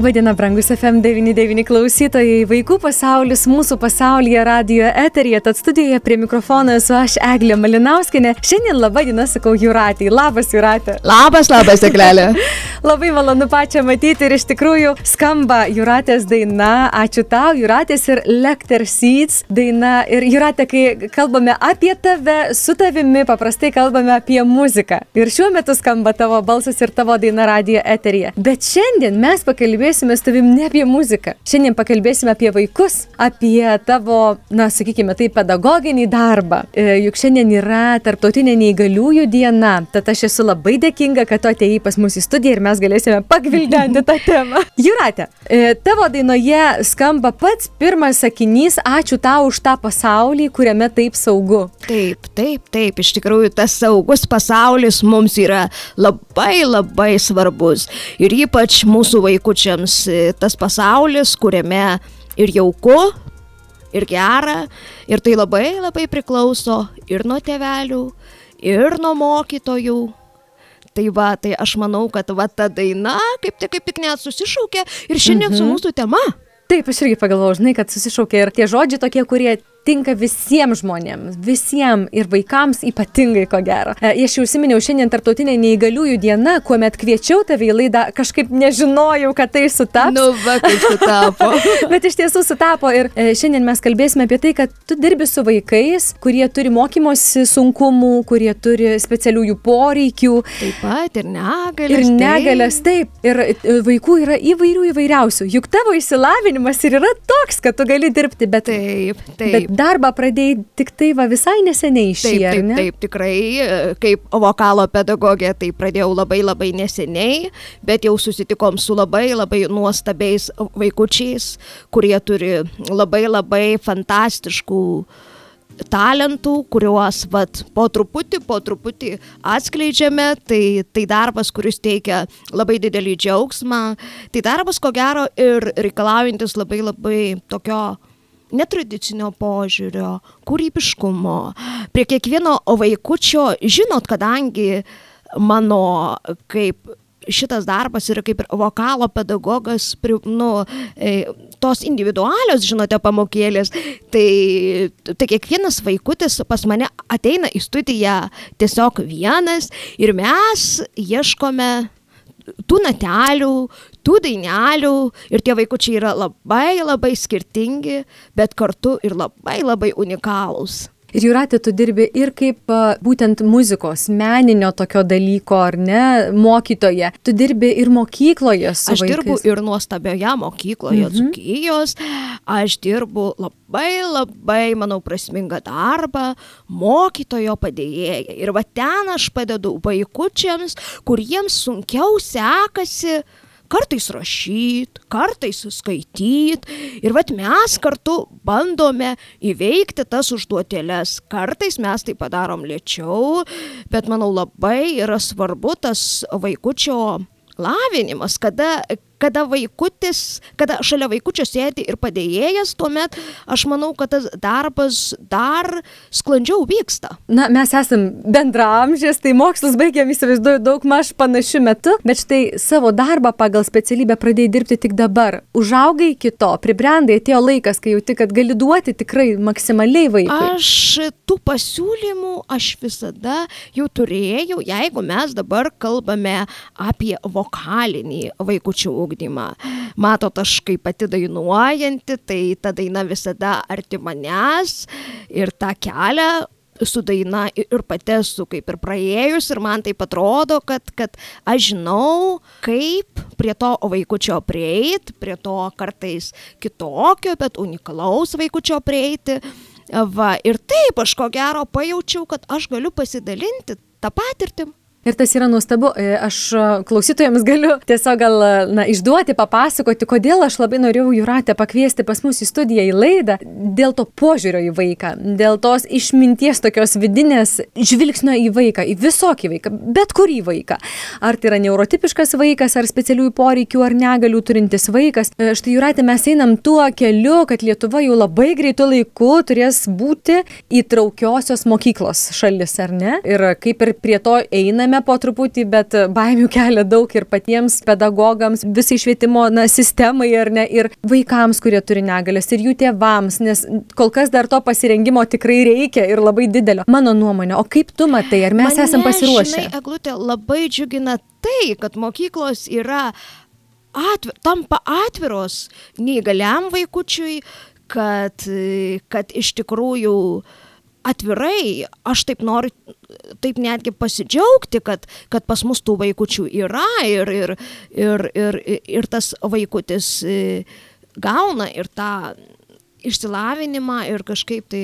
Labadiena, brangus FM99 klausytojai. Vaikų pasaulis mūsų pasaulyje radio eterija. Tad studijoje prie mikrofono esu aš, Eglė Malinauskinė. Šiandien labadiena sakau Juratį. Labas, Juratė. Labas, labas, Eglelė. Labai malonu pačią matyti ir iš tikrųjų skamba Juratės daina. Ačiū tau, Juratės ir Lecter Seeds daina. Ir Juratė, kai kalbame apie tave, su tavimi paprastai kalbame apie muziką. Ir šiuo metu skamba tavo balsas ir tavo daina radio eterija. Bet šiandien mes pakalbėsime su tavim ne apie muziką. Šiandien pakalbėsime apie vaikus, apie tavo, na, sakykime, tai pedagoginį darbą. E, juk šiandien yra tarptautinė neįgaliųjų diena. Tad aš esu labai dėkinga, kad tu atėjai pas mus į studiją ir mes galėsime pagvildenti tą temą. Jūratė, e, tavo dainoje skamba pats pirmas sakinys, ačiū tau už tą pasaulį, kuriame taip saugu. Taip, taip, taip, iš tikrųjų tas saugus pasaulis mums yra labai labai svarbus. Ir ypač mūsų vaikučiams e, tas pasaulis, kuriame ir jauku, ir gera, ir tai labai labai priklauso ir nuo tevelių, ir nuo mokytojų. Tai va, tai aš manau, kad va ta daina kaip tik, kaip tik net susišaukė ir šiandien mhm. su mūsų tema. Taip, aš irgi pagalvojau, žinai, kad susišaukė ir tie žodžiai tokie, kurie tinka visiems žmonėms, visiems ir vaikams ypatingai, ko gero. E, Aš jau užsiminiau šiandien tarptautinė neįgaliųjų diena, kuomet kviečiau tave į laidą, kažkaip nežinojau, kad tai sutaps. Nu, va, kaip sutapo. Bet iš tiesų sutapo ir e, šiandien mes kalbėsime apie tai, kad tu dirbi su vaikais, kurie turi mokymosi sunkumų, kurie turi specialiųjų poreikių. Taip pat ir negalės. Ir negalės, taip. Ir e, vaikų yra įvairių įvairiausių. Juk tavo išsilavinimas ir yra toks, kad tu gali dirbti, bet, Taip, taip. bet darbą pradėjai tik tai va visai neseniai Taip, ar taip, ne? taip, tikrai, e, kaip vokalo pedagogė, tai pradėjau labai labai neseniai, bet jau susitikom su labai labai nuostabiais vaikučiais, kurie turi labai labai fantastiškų talentų, kuriuos vat, po truputį, po truputį atskleidžiame, tai, tai darbas, kuris teikia labai didelį džiaugsmą, tai darbas, ko gero, ir reikalaujantis labai labai tokio netradicinio požiūrio, kūrybiškumo. Prie kiekvieno vaikučio, žinot, kadangi mano kaip šitas darbas yra kaip ir vokalo pedagogas, nu, e, tos individualios, žinote, pamokėlės, tai, tai kiekvienas vaikutis pas mane ateina į studiją tiesiog vienas ir mes ieškome tų natelių, tų dainelių ir tie vaikučiai yra labai labai skirtingi, bet kartu ir labai labai unikalūs. Ir Juratė, tu dirbi ir kaip būtent muzikos, meninio tokio dalyko, ar ne, mokytoje. Tu dirbi ir mokykloje su Aš dirbu ir nuostabioje mokykloje Mhm. Dzukijos, aš dirbu labai labai, manau, prasmingą darbą mokytojo padėjėja. Ir va ten aš padedu vaikučiams, kuriems sunkiau sekasi kartais rašyti, kartais skaityti. Ir vat mes kartu bandome įveikti tas užduotėlės. Kartais mes tai padarom lėčiau, bet manau labai yra svarbu tas vaikučio lavinimas, kada kada vaikutis, kada šalia vaikučio sėdi ir padėjėjas, tuomet aš manau, kad tas darbas dar sklandžiau vyksta. Na, mes esam bendramžės, tai mokslus baigėm, įsivaizduoju, daug maž panašiu metu, bet štai savo darbą pagal specialybę pradėjai dirbti tik dabar. Užaugai kito, pribrendai, atėjo laikas, kai jauti, kad gali duoti tikrai maksimaliai vaikui. Aš tų pasiūlymų aš visada jau turėjau, jeigu mes dabar kalbame apie vokalinį vaikučių ūkdymą. Matot, aš kaip pati dainuojanti, tai ta daina visada arti manęs ir tą kelią su daina ir pati esu kaip ir praėjus ir man taip atrodo, kad, kad aš žinau, kaip prie to vaikučio prieit, prie to kartais kitokio, bet unikalaus vaikučio prieiti. Va, ir taip aš ko gero pajaučiau, kad aš galiu pasidalinti tą patirtim. Ir tas yra nuostabu. E, Aš a, klausytojams galiu tiesiog gal a, na, išduoti, papasakoti, kodėl aš labai norėjau Juratę pakviesti pas mus į studiją, į laidą. Dėl to požiūrio į vaiką, dėl tos išminties tokios vidinės žvilgsnio į vaiką, į visokį vaiką, bet kurį vaiką. Ar tai yra neurotipiškas vaikas, ar specialiųjų poreikių, ar negalių turintis vaikas. E, Štai Juratė, mes einam tuo keliu, kad Lietuva jau labai greitų laikų turės būti įtraukiosios mokyklos šalis, ar ne? Ir kaip ir prie to einame po truputį, bet baimių kelia daug ir patiems pedagogams, visai švietimo na, sistemai, ar ne, ir vaikams, kurie turi negalės, ir jų tėvams, nes kol kas dar to pasirengimo tikrai reikia ir labai didelio. Mano nuomonė, o kaip tu matai, ar mes Mane, esame pasiruošę? Žinai, Eglutė, labai džiugina tai, kad mokyklos yra atvir, tampa atviros neįgaliam vaikučiui, kad, e, kad iš tikrųjų atvirai, aš taip noriu, taip netgi pasidžiaugti, kad, kad pas mus tų vaikučių yra ir, ir, ir, ir, ir tas vaikutis e, gauna ir tą išsilavinimą ir kažkaip tai...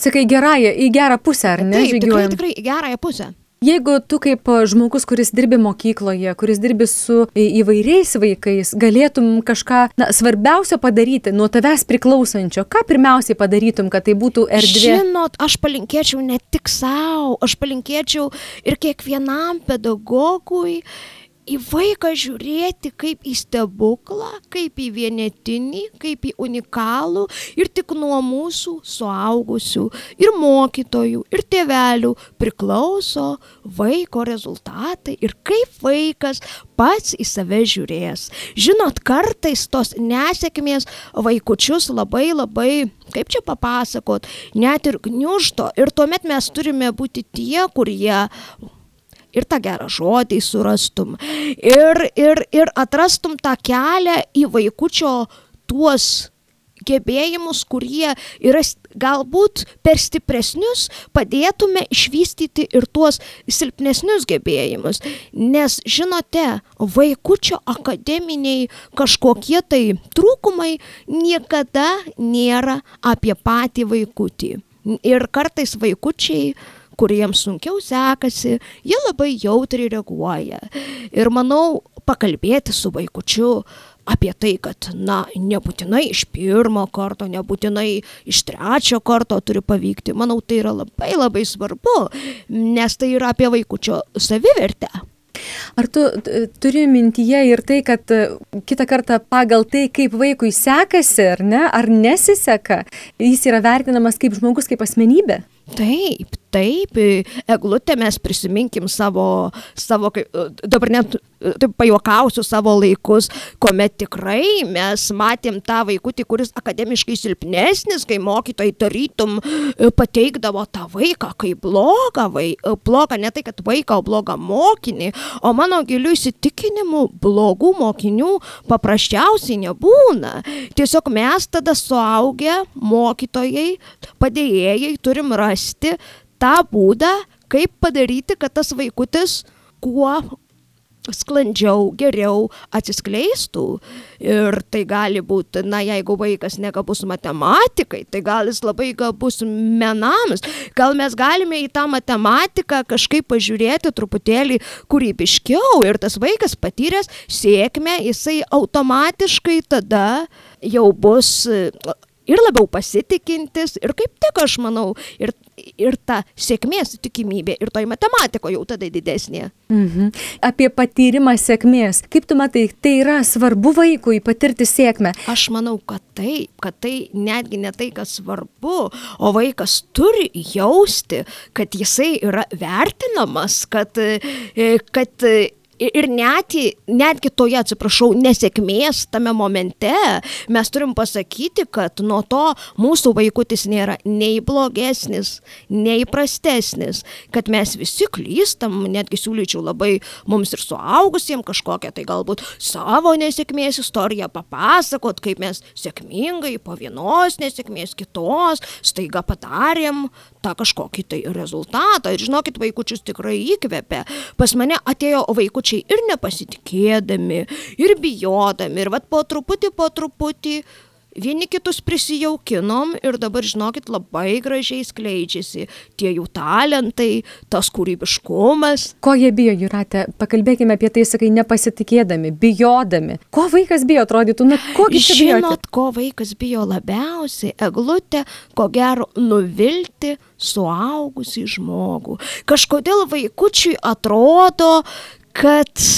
Sakai, gerąją, į gerą pusę, ar ne? Taip, tikrai, tikrai į gerąją pusę. Jeigu tu kaip a, žmogus, kuris dirbi mokykloje, kuris dirbi su į- įvairiais vaikais, galėtum kažką na, svarbiausio padaryti, nuo tavęs priklausančio, ką pirmiausiai padarytum, kad tai būtų erdvė? Žinot, aš palinkėčiau ne tik savo, aš palinkėčiau ir kiekvienam pedagogui į vaiką žiūrėti kaip į stebuklą, kaip į vienetinį, kaip į unikalų ir tik nuo mūsų suaugusių ir mokytojų ir tėvelių priklauso vaiko rezultatai ir kaip vaikas pats į save žiūrės. Žinot, kartais tos nesėkmės vaikučius labai labai, kaip čia papasakot, net ir gniužto ir tuomet mes turime būti tie, kurie ir tą gerą žodį surastum, ir, ir, ir atrastum tą kelią į vaikučio tuos gebėjimus, kurie yra galbūt per stipresnius, padėtume išvystyti ir tuos silpnesnius gebėjimus. Nes, žinote, vaikučio akademiniai kažkokie tai trūkumai niekada nėra apie patį vaikutį. Ir kartais vaikučiai kuriems sunkiau sekasi, jie labai jautriai reaguoja. Ir manau, pakalbėti su vaikučiu apie tai, kad, na, nebūtinai iš pirmo karto, nebūtinai iš trečio karto turi pavykti, manau, tai yra labai labai svarbu, nes tai yra apie vaikučio savivertę. Ar tu turi mintyje ir tai, kad e, kitą kartą pagal tai, kaip vaikui sekasi, ar ne, ar nesiseka, jis yra vertinamas kaip žmogus, kaip asmenybė? Taip, taip, eglutė mes prisiminkim savo, savo kaip, dabar net taip pajokausiu savo laikus, kuomet tikrai mes matėm tą vaikutį, kuris akademiškai silpnesnis, kai mokytojai tarytum e, pateikdavo tą vaiką kaip blogą, vai, e, blogą ne tai, kad vaiką, o blogą mokinį, o mano giliu įsitikinimu blogų mokinių paprasčiausiai nebūna. Tiesiog mes tada suaugę mokytojai, padėjėjai turim rasti tą būdą, kaip padaryti, kad tas vaikutis kuo sklandžiau, geriau atsiskleistų. Ir tai gali būti, na, jeigu vaikas negabus matematikai, tai gal jis labai gabus menams. Gal mes galime į tą matematiką kažkaip pažiūrėti truputėlį kūrybiškiau ir tas vaikas patyręs sėkmę, jisai automatiškai tada jau bus ir labiau pasitikintis ir kaip tik aš manau, ir ir ta sėkmės tikimybė ir toj matematikoje jau tada didesnė. Mhm. Apie patyrimą sėkmės. Kaip tu matai, tai yra svarbu vaikui patirti sėkmę. Aš manau, kad taip, kad tai netgi ne tai, kas svarbu, o vaikas turi jausti, kad jisai yra vertinamas, kad, e, kad ir net, į- netgi toje, atsiprašau, nesėkmės tame momente mes turim pasakyti, kad nuo to mūsų vaikutis nėra nei blogesnis, nei prastesnis, kad mes visi klystam, netgi siūlyčiau labai mums ir suaugusiems kažkokią tai galbūt savo nesėkmės istoriją papasakot, kaip mes sėkmingai po vienos nesėkmės kitos staiga padarėm tą kažkokį tai rezultatą. Ir žinokit, vaikučius tikrai įkvėpė. Pas mane atėjo vaikučiai ir nepasitikėdami, ir bijodami, ir vad po truputį, po truputį. Vieni kitus prisijaukinom ir dabar, žinokit, labai gražiai skleidžiasi tie jų talentai, tas kūrybiškumas. Ko jie bijo, Juratė? Pakalbėkime apie tai, sakai, nepasitikėdami, bijodami. Ko vaikas bijo, atrodytų, na, kogi čia bijoti? Žinot, ko vaikas bijo labiausiai? Eglutė, ko gero, nuvilti suaugusį žmogų. Kažkodėl vaikučiui atrodo, kad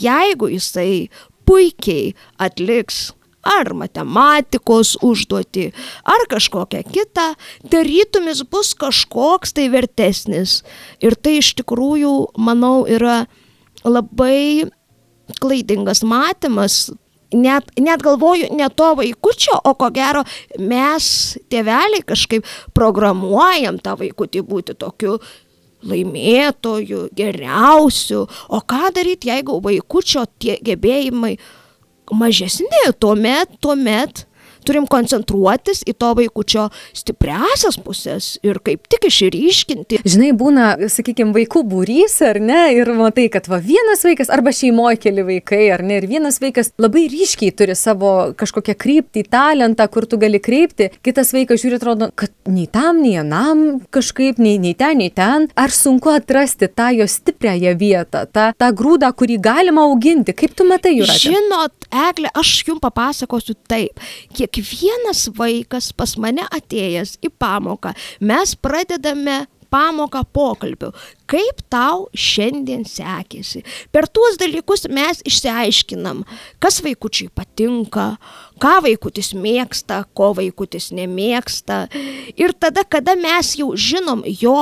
jeigu jisai puikiai atliks ar matematikos užduoti, ar kažkokią kitą, tarytumis bus kažkoks tai vertesnis. Ir tai iš tikrųjų, manau, yra labai klaidingas matymas. Net, net galvoju, ne to vaikučio, o ko gero mes, tėveliai, kažkaip programuojam tą vaikutį būti tokiu laimėtoju, geriausiu. O ką daryti, jeigu vaikučio tie gebėjimai mažesni, tuomet, tuomet turim koncentruotis į to vaikučio stipriasias pusės ir kaip tik išryškinti. Žinai, būna, sakykime, vaikų būrys, ar ne, ir matai, kad va vienas vaikas, arba šeimoje keli vaikai, ar ne, ir vienas vaikas labai ryškiai turi savo kažkokią kryptį, talentą, kur tu gali kreipti, kitas vaikas žiūri, atrodo, kad nei tam, nei anam kažkaip, nei, nei ten, nei ten. Ar sunku atrasti tą jo stipriąją vietą, tą, tą grūdą, kurį galima auginti? Kaip tu matai, Jūratė? Žinot, Eglė, aš jums papasakosiu taip. Kiekvienas vaikas pas mane atėjęs į pamoką, mes pradedame pamoką pokalbių. Kaip tau šiandien sekėsi? Per tuos dalykus mes išsiaiškinam, kas vaikučiai patinka, ką vaikutis mėgsta, ko vaikutis nemėgsta. Ir tada, kada mes jau žinom jo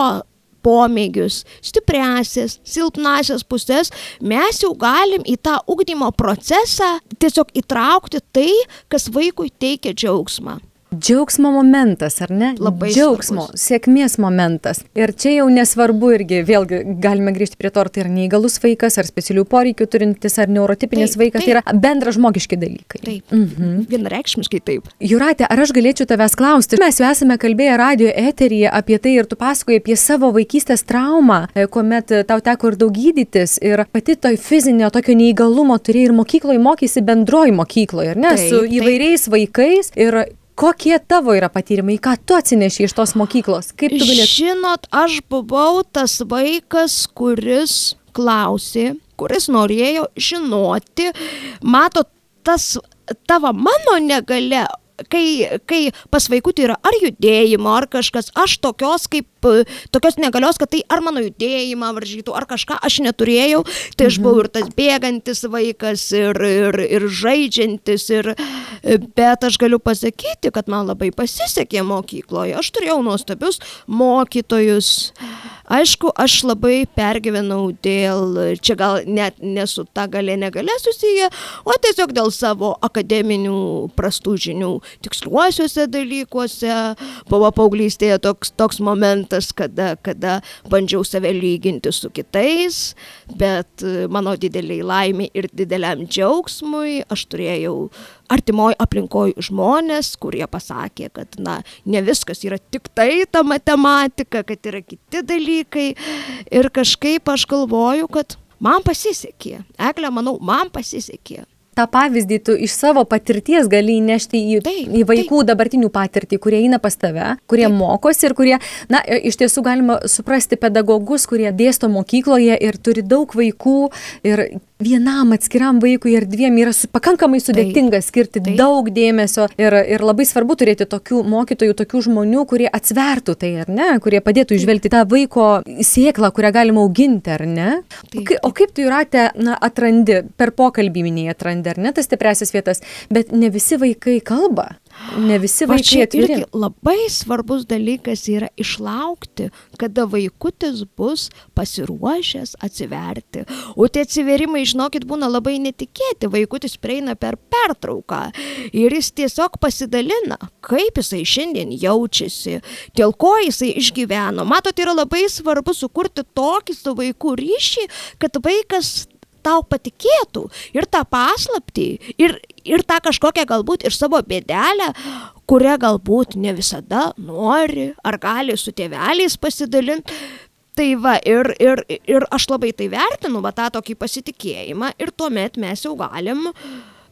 pomėgius, stipriasias, silpnasias pusės, mes jau galim į tą ugdymo procesą tiesiog įtraukti tai, kas vaikui teikia džiaugsmą. Džiaugsmo momentas, ar ne? Labai Džiaugsmo, svarbus. sėkmės momentas. Ir čia jau nesvarbu irgi, vėlgi galime grįžti prie to, ar tai yra neįgalus vaikas, ar specialių poreikių turintis, ar neurotipinis Taip, vaikas. Tai yra bendra žmogiški dalykai. Taip, mhm. vienareikšmiškai taip. Juratė, ar aš galėčiau tavęs klausti? Mes jau esame kalbėję radio eteryje apie tai ir tu pasakoji apie savo vaikystės traumą, e, kuomet e, tau teko ir daug gydytis ir pati toj fizinio tokio neįgalumo turėjai ir mokykloje mokysi bendroji mokykloje, ar ne? Taip, Su taip. įvairiais vaikais ir kokie tavo yra patyrimai, ką tu atsineši iš tos mokyklos? Kaip tu galėtum? Žinot, aš buvau tas vaikas, kuris klausė, kuris norėjo žinoti, matot, tas tavo mano negale. Kai, kai pas vaikutį yra ar judėjimo, ar kažkas, aš tokios kaip, tokios negalios, kad tai ar mano judėjimą varžytų, ar kažką aš neturėjau, tai aš buvau ir tas bėgantis vaikas, ir, ir, ir žaidžiantis, ir, bet aš galiu pasakyti, kad man labai pasisekė mokykloje, aš turėjau nuostabius mokytojus. Aišku, aš labai pergyvenau dėl, čia gal net nesu ta galė negalė susiję, o tiesiog dėl savo akademinių prastų žinių tiksliuosiuose dalykuose. Buvo paauglystėje toks, toks momentas, kada, kada bandžiau save lyginti su kitais, bet e, mano dideliai laimė ir dideliam džiaugsmui aš turėjau artimoj aplinkoj žmonės, kurie pasakė, kad na, ne viskas yra tik tai ta matematika, kad yra kiti dalykai. Ir kažkaip aš galvoju, kad man pasisekė. Eglė, manau, man pasisekė. Tą pavyzdį tu iš savo patirties gali įnešti į, Taip, į vaikų dabartinių patirtį, kurie eina pas tave, kurie Taip. mokosi ir kurie, na, iš tiesų galima suprasti pedagogus, kurie dėsto mokykloje ir turi daug vaikų ir vienam atskiram vaikui ar dviem yra su, pakankamai sudėtinga skirti Taip. daug dėmesio ir, ir labai svarbu turėti tokių mokytojų, tokių žmonių, kurie atsvertų tai, ar ne, kurie padėtų išvelgti tą vaiko sėklą, kurią galima auginti, ar ne? O, Taip, kai, o kaip tu jūratė, na, atrandi, per pokalbį minėjai atrandi, ar ne, tas stipresias vietas, bet ne visi vaikai kalba, ne visi Va vaikai atviri. irgi labai svarbus dalykas yra išlaukti, kada vaikutis bus pasiruošęs atsiverti. O tie atsiverimai, žinokit, būna labai netikėti. Vaikutis prieina per pertrauką ir jis tiesiog pasidalina, kaip jisai šiandien jaučiasi, dėl ko jisai išgyveno. Matot, yra labai svarbu sukurti tokį su vaiku ryšį, kad vaikas tau patikėtų ir tą paslaptį, ir, ir tą kažkokią galbūt ir savo bėdelę, kurią galbūt ne visada nori ar gali su tėveliais pasidalinti. Tai va, ir, ir, ir aš labai tai vertinu, va tą tokį pasitikėjimą ir tuomet mes jau galim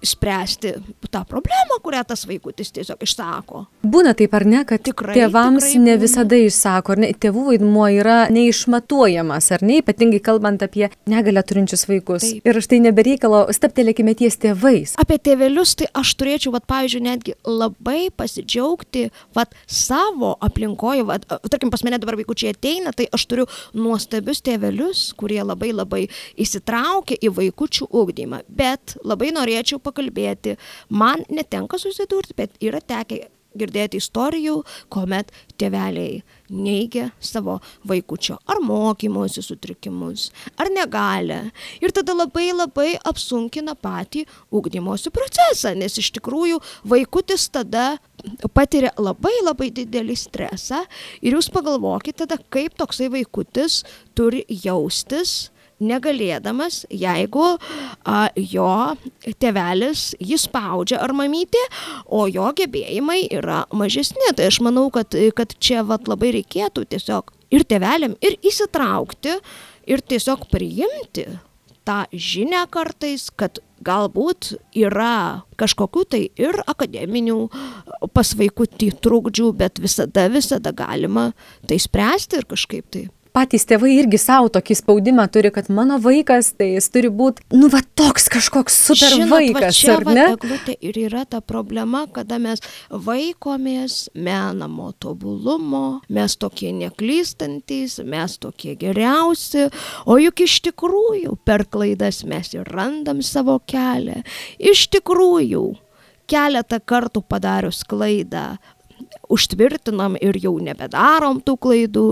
spręsti tą problemą, kurią tas vaikutis tiesiog išsako. Būna taip ar ne, kad Tikrai, tėvams tikrai ne būna. visada išsako, ar ne, tėvų vaidmuo yra neišmatuojamas, ar ne, ypatingai kalbant apie negalę turinčius vaikus. Taip. Ir štai nebereikalo, staptelėkime ties tėvais. Apie tėvelius, tai aš turėčiau, vat, pavyzdžiui, netgi labai pasidžiaugti vat, savo aplinkoje. Vat, tarkim, pas mane dabar vaikučiai ateina, tai aš turiu nuostabius tėvelius, kurie labai labai įsitraukia į vaikučių ugdymą. Bet labai norėčiau pakalbėti, man netenka susidurti, bet yra tekę girdėti istorijų, kuomet tėveliai neigia savo vaikučio ar mokymosi sutrikimus, ar negalę. Ir tada labai labai apsunkina patį ugdymosi procesą, nes iš tikrųjų vaikutis tada patiria labai labai didelį stresą ir jūs pagalvokite tada, kaip toksai vaikutis turi jaustis negalėdamas, jeigu a, jo tėvelis jį spaudžia ar mamytė, o jo gebėjimai yra mažesni. Tai aš manau, kad, kad čia vat, labai reikėtų tiesiog ir tėveliam, ir įsitraukti, ir tiesiog priimti tą žinę kartais, kad galbūt yra kažkokių tai ir akademinių pas vaikutį trukdžių, bet visada, visada galima tai spręsti ir kažkaip tai Patys tėvai irgi savo tokį spaudimą turi, kad mano vaikas, tai jis turi būti, nu, va toks kažkoks super Žinot, va vaikas, čia, ar va, ne? Eglutė, ir yra ta problema, kada mes vaikomės menamo tobulumo, mes tokie neklystantis, mes tokie geriausi, o juk iš tikrųjų per klaidas mes ir randam savo kelią. Iš tikrųjų, keletą kartų padarius klaidą, užtvirtinam ir jau nebedarom tų klaidų.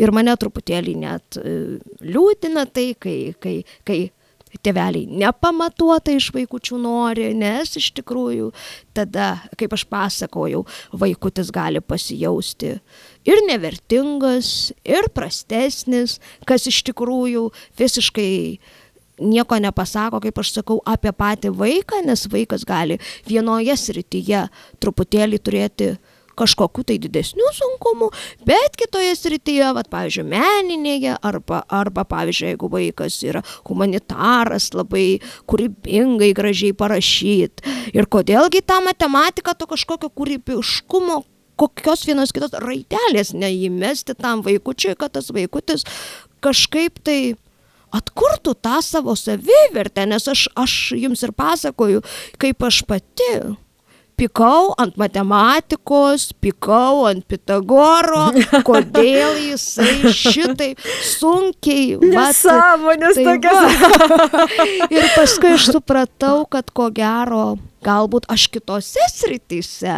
Ir mane truputėlį net e, liūdina tai, kai, kai, kai tėveliai nepamatuotai iš vaikučių nori, nes iš tikrųjų tada, kaip aš pasakojau, vaikutis gali pasijausti ir nevertingas, ir prastesnis, kas iš tikrųjų visiškai nieko nepasako, kaip aš sakau, apie patį vaiką, nes vaikas gali vienoje srityje truputėlį turėti kažkokiu tai didesnių sunkumų, bet kitoje srityje, vat, pavyzdžiui, meninėje, arba, arba, pavyzdžiui, jeigu vaikas yra humanitaras, labai kūrybingai, gražiai parašyt. Ir kodėlgi tą matematiką, to kažkokio kūrybiškumo, kokios vienos kitos raidelės neįmesti tam vaikučiui, kad tas vaikutis kažkaip tai atkurtų tą savo savivertę, nes aš, aš jums ir pasakoju, kaip aš pati pikau ant matematikos, pikau ant Pitagoro, kodėl jisai šitai sunkiai. Nesąmonės tai tokias. va. Ir paskui aš supratau, kad ko gero galbūt aš kitose srityse,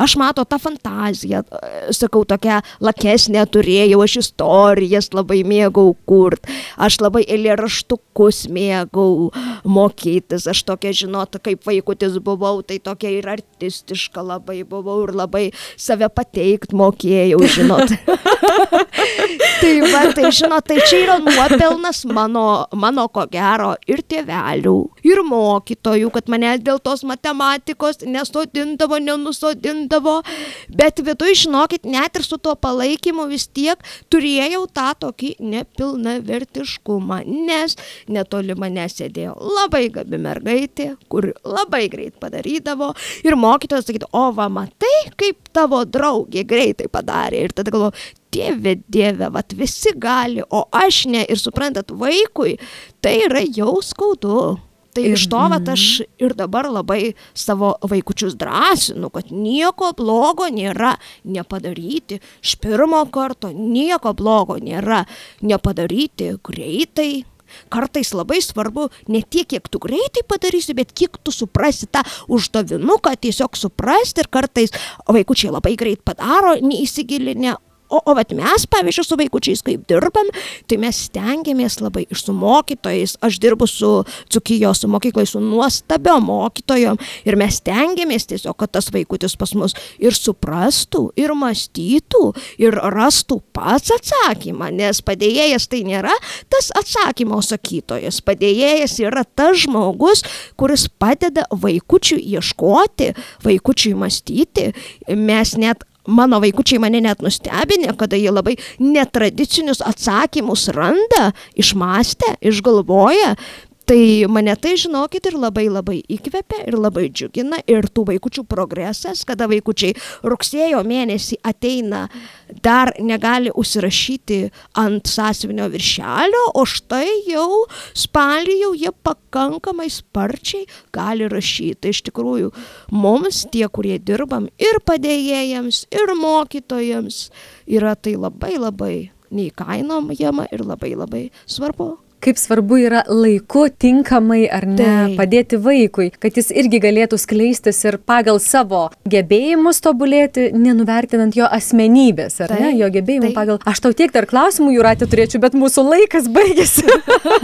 aš matau tą fantaziją, e, sakau, tokią lakesnę turėjau, aš istorijas labai mėgau kurt, aš labai eilėraštukus mėgau mokytis, aš tokia, žinot, kaip vaikutis buvau, tai tokia ir artistiška labai buvau ir labai save pateikt mokėjau, žinot. tai va, tai žinot, tai čia yra nuopelnas mano, mano ko gero ir tėvelių, ir mokytojų, kad mane dėl tos matematikos nesodindavo, nenusodindavo, bet viduje, žinokit, net ir su tuo palaikymu vis tiek turėjau tą tokį nepilnavertiškumą, nes netoli mane sėdėjo labai gabi mergaitė, kur labai greit padarydavo ir mokytojas sakydavo, o va matai, kaip tavo draugė greitai padarė ir tada galvoju, dieve, dieve, vat visi gali, o aš ne. Ir suprantat, vaikui tai yra jau skaudu. Tai Ir- iš to, vat, aš ir dabar labai savo vaikučius drąsinu, kad nieko blogo nėra nepadaryti. Iš pirmo karto nieko blogo nėra nepadaryti greitai. Kartais labai svarbu ne tiek, kiek tu greitai padarysi, bet kiek tu suprasi tą uždavinuką, tiesiog suprasti ir kartais vaikučiai labai greit padaro, neįsigilinę. O, o vat mes, pavyzdžiui, su vaikučiais, kaip dirbam, tai mes stengiamės labai ir su mokytojais. Aš dirbu su Dzukijos mokyklai, su nuostabiom mokytojom ir mes stengiamės tiesiog, kad tas vaikutis pas mus ir suprastų, ir mąstytų, ir rastų pats atsakymą, nes padėjėjas tai nėra tas atsakymo sakytojas. Padėjėjas yra tas žmogus, kuris padeda vaikučiui ieškoti, vaikučiui mąstyti. Mes net Mano vaikučiai mane net nustebinė, kada jie labai netradicinius atsakymus randa, išmastę, išgalvoja. Tai mane tai, žinokit, ir labai labai įkvepia ir labai džiugina ir tų vaikučių progresas, kada vaikučiai rugsėjo mėnesį ateina, dar negali užsirašyti ant sąsivinio viršelio, o štai jau spalį jau jie pakankamai sparčiai gali rašyti. Iš tikrųjų, mums tie, kurie dirbam ir padėjėjams, ir mokytojams, yra tai labai labai neįkainomama ir labai labai svarbu. Kaip svarbu yra laiku tinkamai ar ne Taip. padėti vaikui, kad jis irgi galėtų skleistis ir pagal savo gebėjimus tobulėti, nenuvertinant jo asmenybės, ar ne, Taip, jo gebėjimų taip. pagal. Aš tau tiek dar klausimų, Juratė, turėčiau, bet mūsų laikas baigėsi.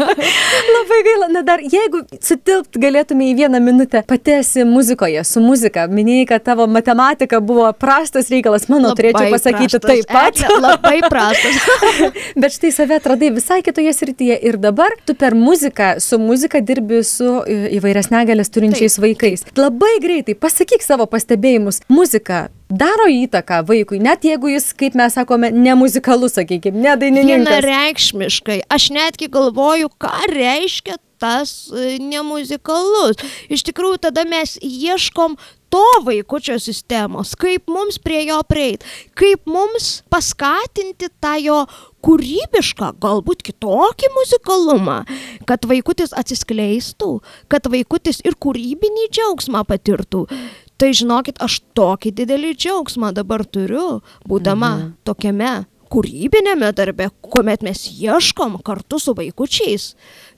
Labai gaila. Na dar, jeigu sutilpt galėtume į vieną minutę, pati esi muzikoje, su muzika, minėjai, kad tavo matematika buvo prastas reikalas, mano turėčiau Labai pasakyti prastas, taip pat. Egle, labai prastas. Bet štai save atradai visai kitoje srityje ir dabar tu per muziką, su muzika dirbi su e, įvairias negalės turinčiais Taip, vaikais. Labai greitai pasakyk savo pastebėjimus. Muzika daro įtaką vaikui, net jeigu jis, kaip mes sakome, nemuzikalus, sakykime, ne dainininkas. Vienareikšmiškai. Aš netgi galvoju, ką reiškia tas e, nemuzikalus. Iš tikrųjų, tada mes ieškom to vaikučio sistemos, kaip mums prie jo prieiti, kaip mums paskatinti tą jo kūrybišką, galbūt kitokį muzikalumą, kad vaikutis atsiskleistų, kad vaikutis ir kūrybinį džiaugsmą patirtų. Tai žinokit, aš tokį didelį džiaugsmą dabar turiu, būdama mhm. tokiame kūrybinėme darbe, kuomet mes ieškom kartu su vaikučiais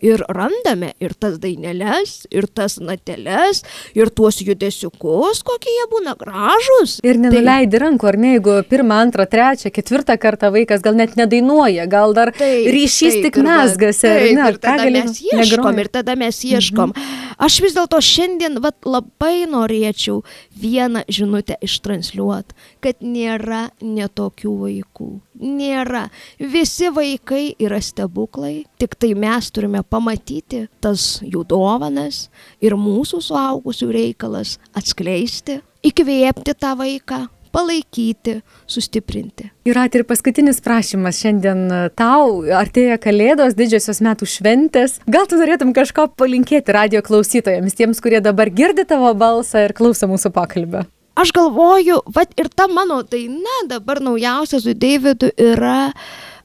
ir randame ir tas daineles, ir tas nateles, ir tuos judesiukus, kokie jie būna gražus. Ir nenuleidi rankų, ar ne, jeigu pirmą, antrą, trečią, ketvirtą kartą vaikas gal net nedainuoja, gal dar Taip, ryšys taip, tik mesgasi, ar ne? Ir tada gali- mes ieškom, negroja? ir tada mes ieškom. Aš vis dėlto šiandien vat, labai norėčiau vieną žinutę ištransliuoti, kad nėra netokių vaikų. Nėra. Visi vaikai yra stebuklai, tik tai mes turime pamatyti tas jų dovanas ir mūsų suaugusių reikalas atskleisti, įkvėpti tą vaiką, palaikyti, sustiprinti. Jūratė, ir paskutinis prašymas šiandien e, tau, artėja Kalėdos, didžiosios metų šventės. Gal tu norėtum kažko palinkėti radio klausytojams, tiems, kurie dabar girdi tavo balsą ir klauso mūsų pokalbio? aš galvoju, vad ir ta mano daina dabar naujausia su Davidu yra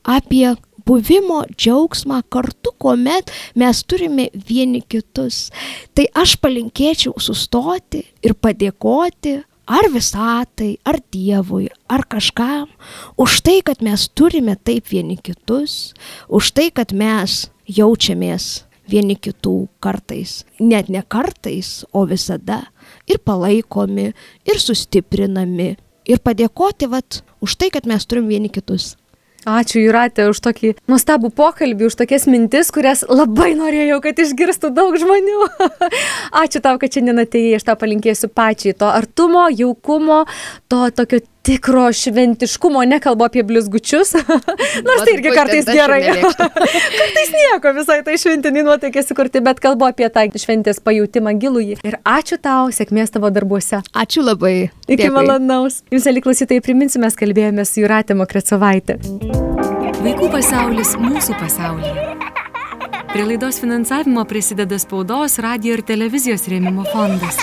apie buvimo džiaugsmą kartu, kuomet mes turime vieni kitus. Tai aš palinkėčiau sustoti ir padėkoti ar visatai, ar Dievui, ar kažkam už tai, kad mes turime taip vieni kitus, už tai, kad mes jaučiamės vieni kitų kartais, net ne kartais, o visada ir palaikomi, ir sustiprinami, ir padėkoti vat už tai, kad mes turim vieni kitus. Ačiū Jūratė už tokį nuostabų pokalbį, už tokias mintis, kurias labai norėjau, kad išgirstų daug žmonių. Ačiū tau, kad šiandien atėjai, aš tau palinkėsiu pačiai to artumo, jaukumo, to tokio tikro šventiškumo, nekalbu apie blizgučius, nors tai irgi kartais gerai. kartais nieko visai tai šventinį nuotaikai sukurti, bet kalbu apie tą šventės pajūtimą gilųjį. Ir ačiū tau, sėkmės tavo darbuose. Ačiū labai. Iki Dėkui. malonaus. Jums, eli klausytojai, priminsiu, mes kalbėjome su Jūratė Mokrecovaitė. Vaikų pasaulis mūsų pasaulyje. Prie laidos finansavimo prisideda spaudos, radio ir televizijos rėmimo fondas.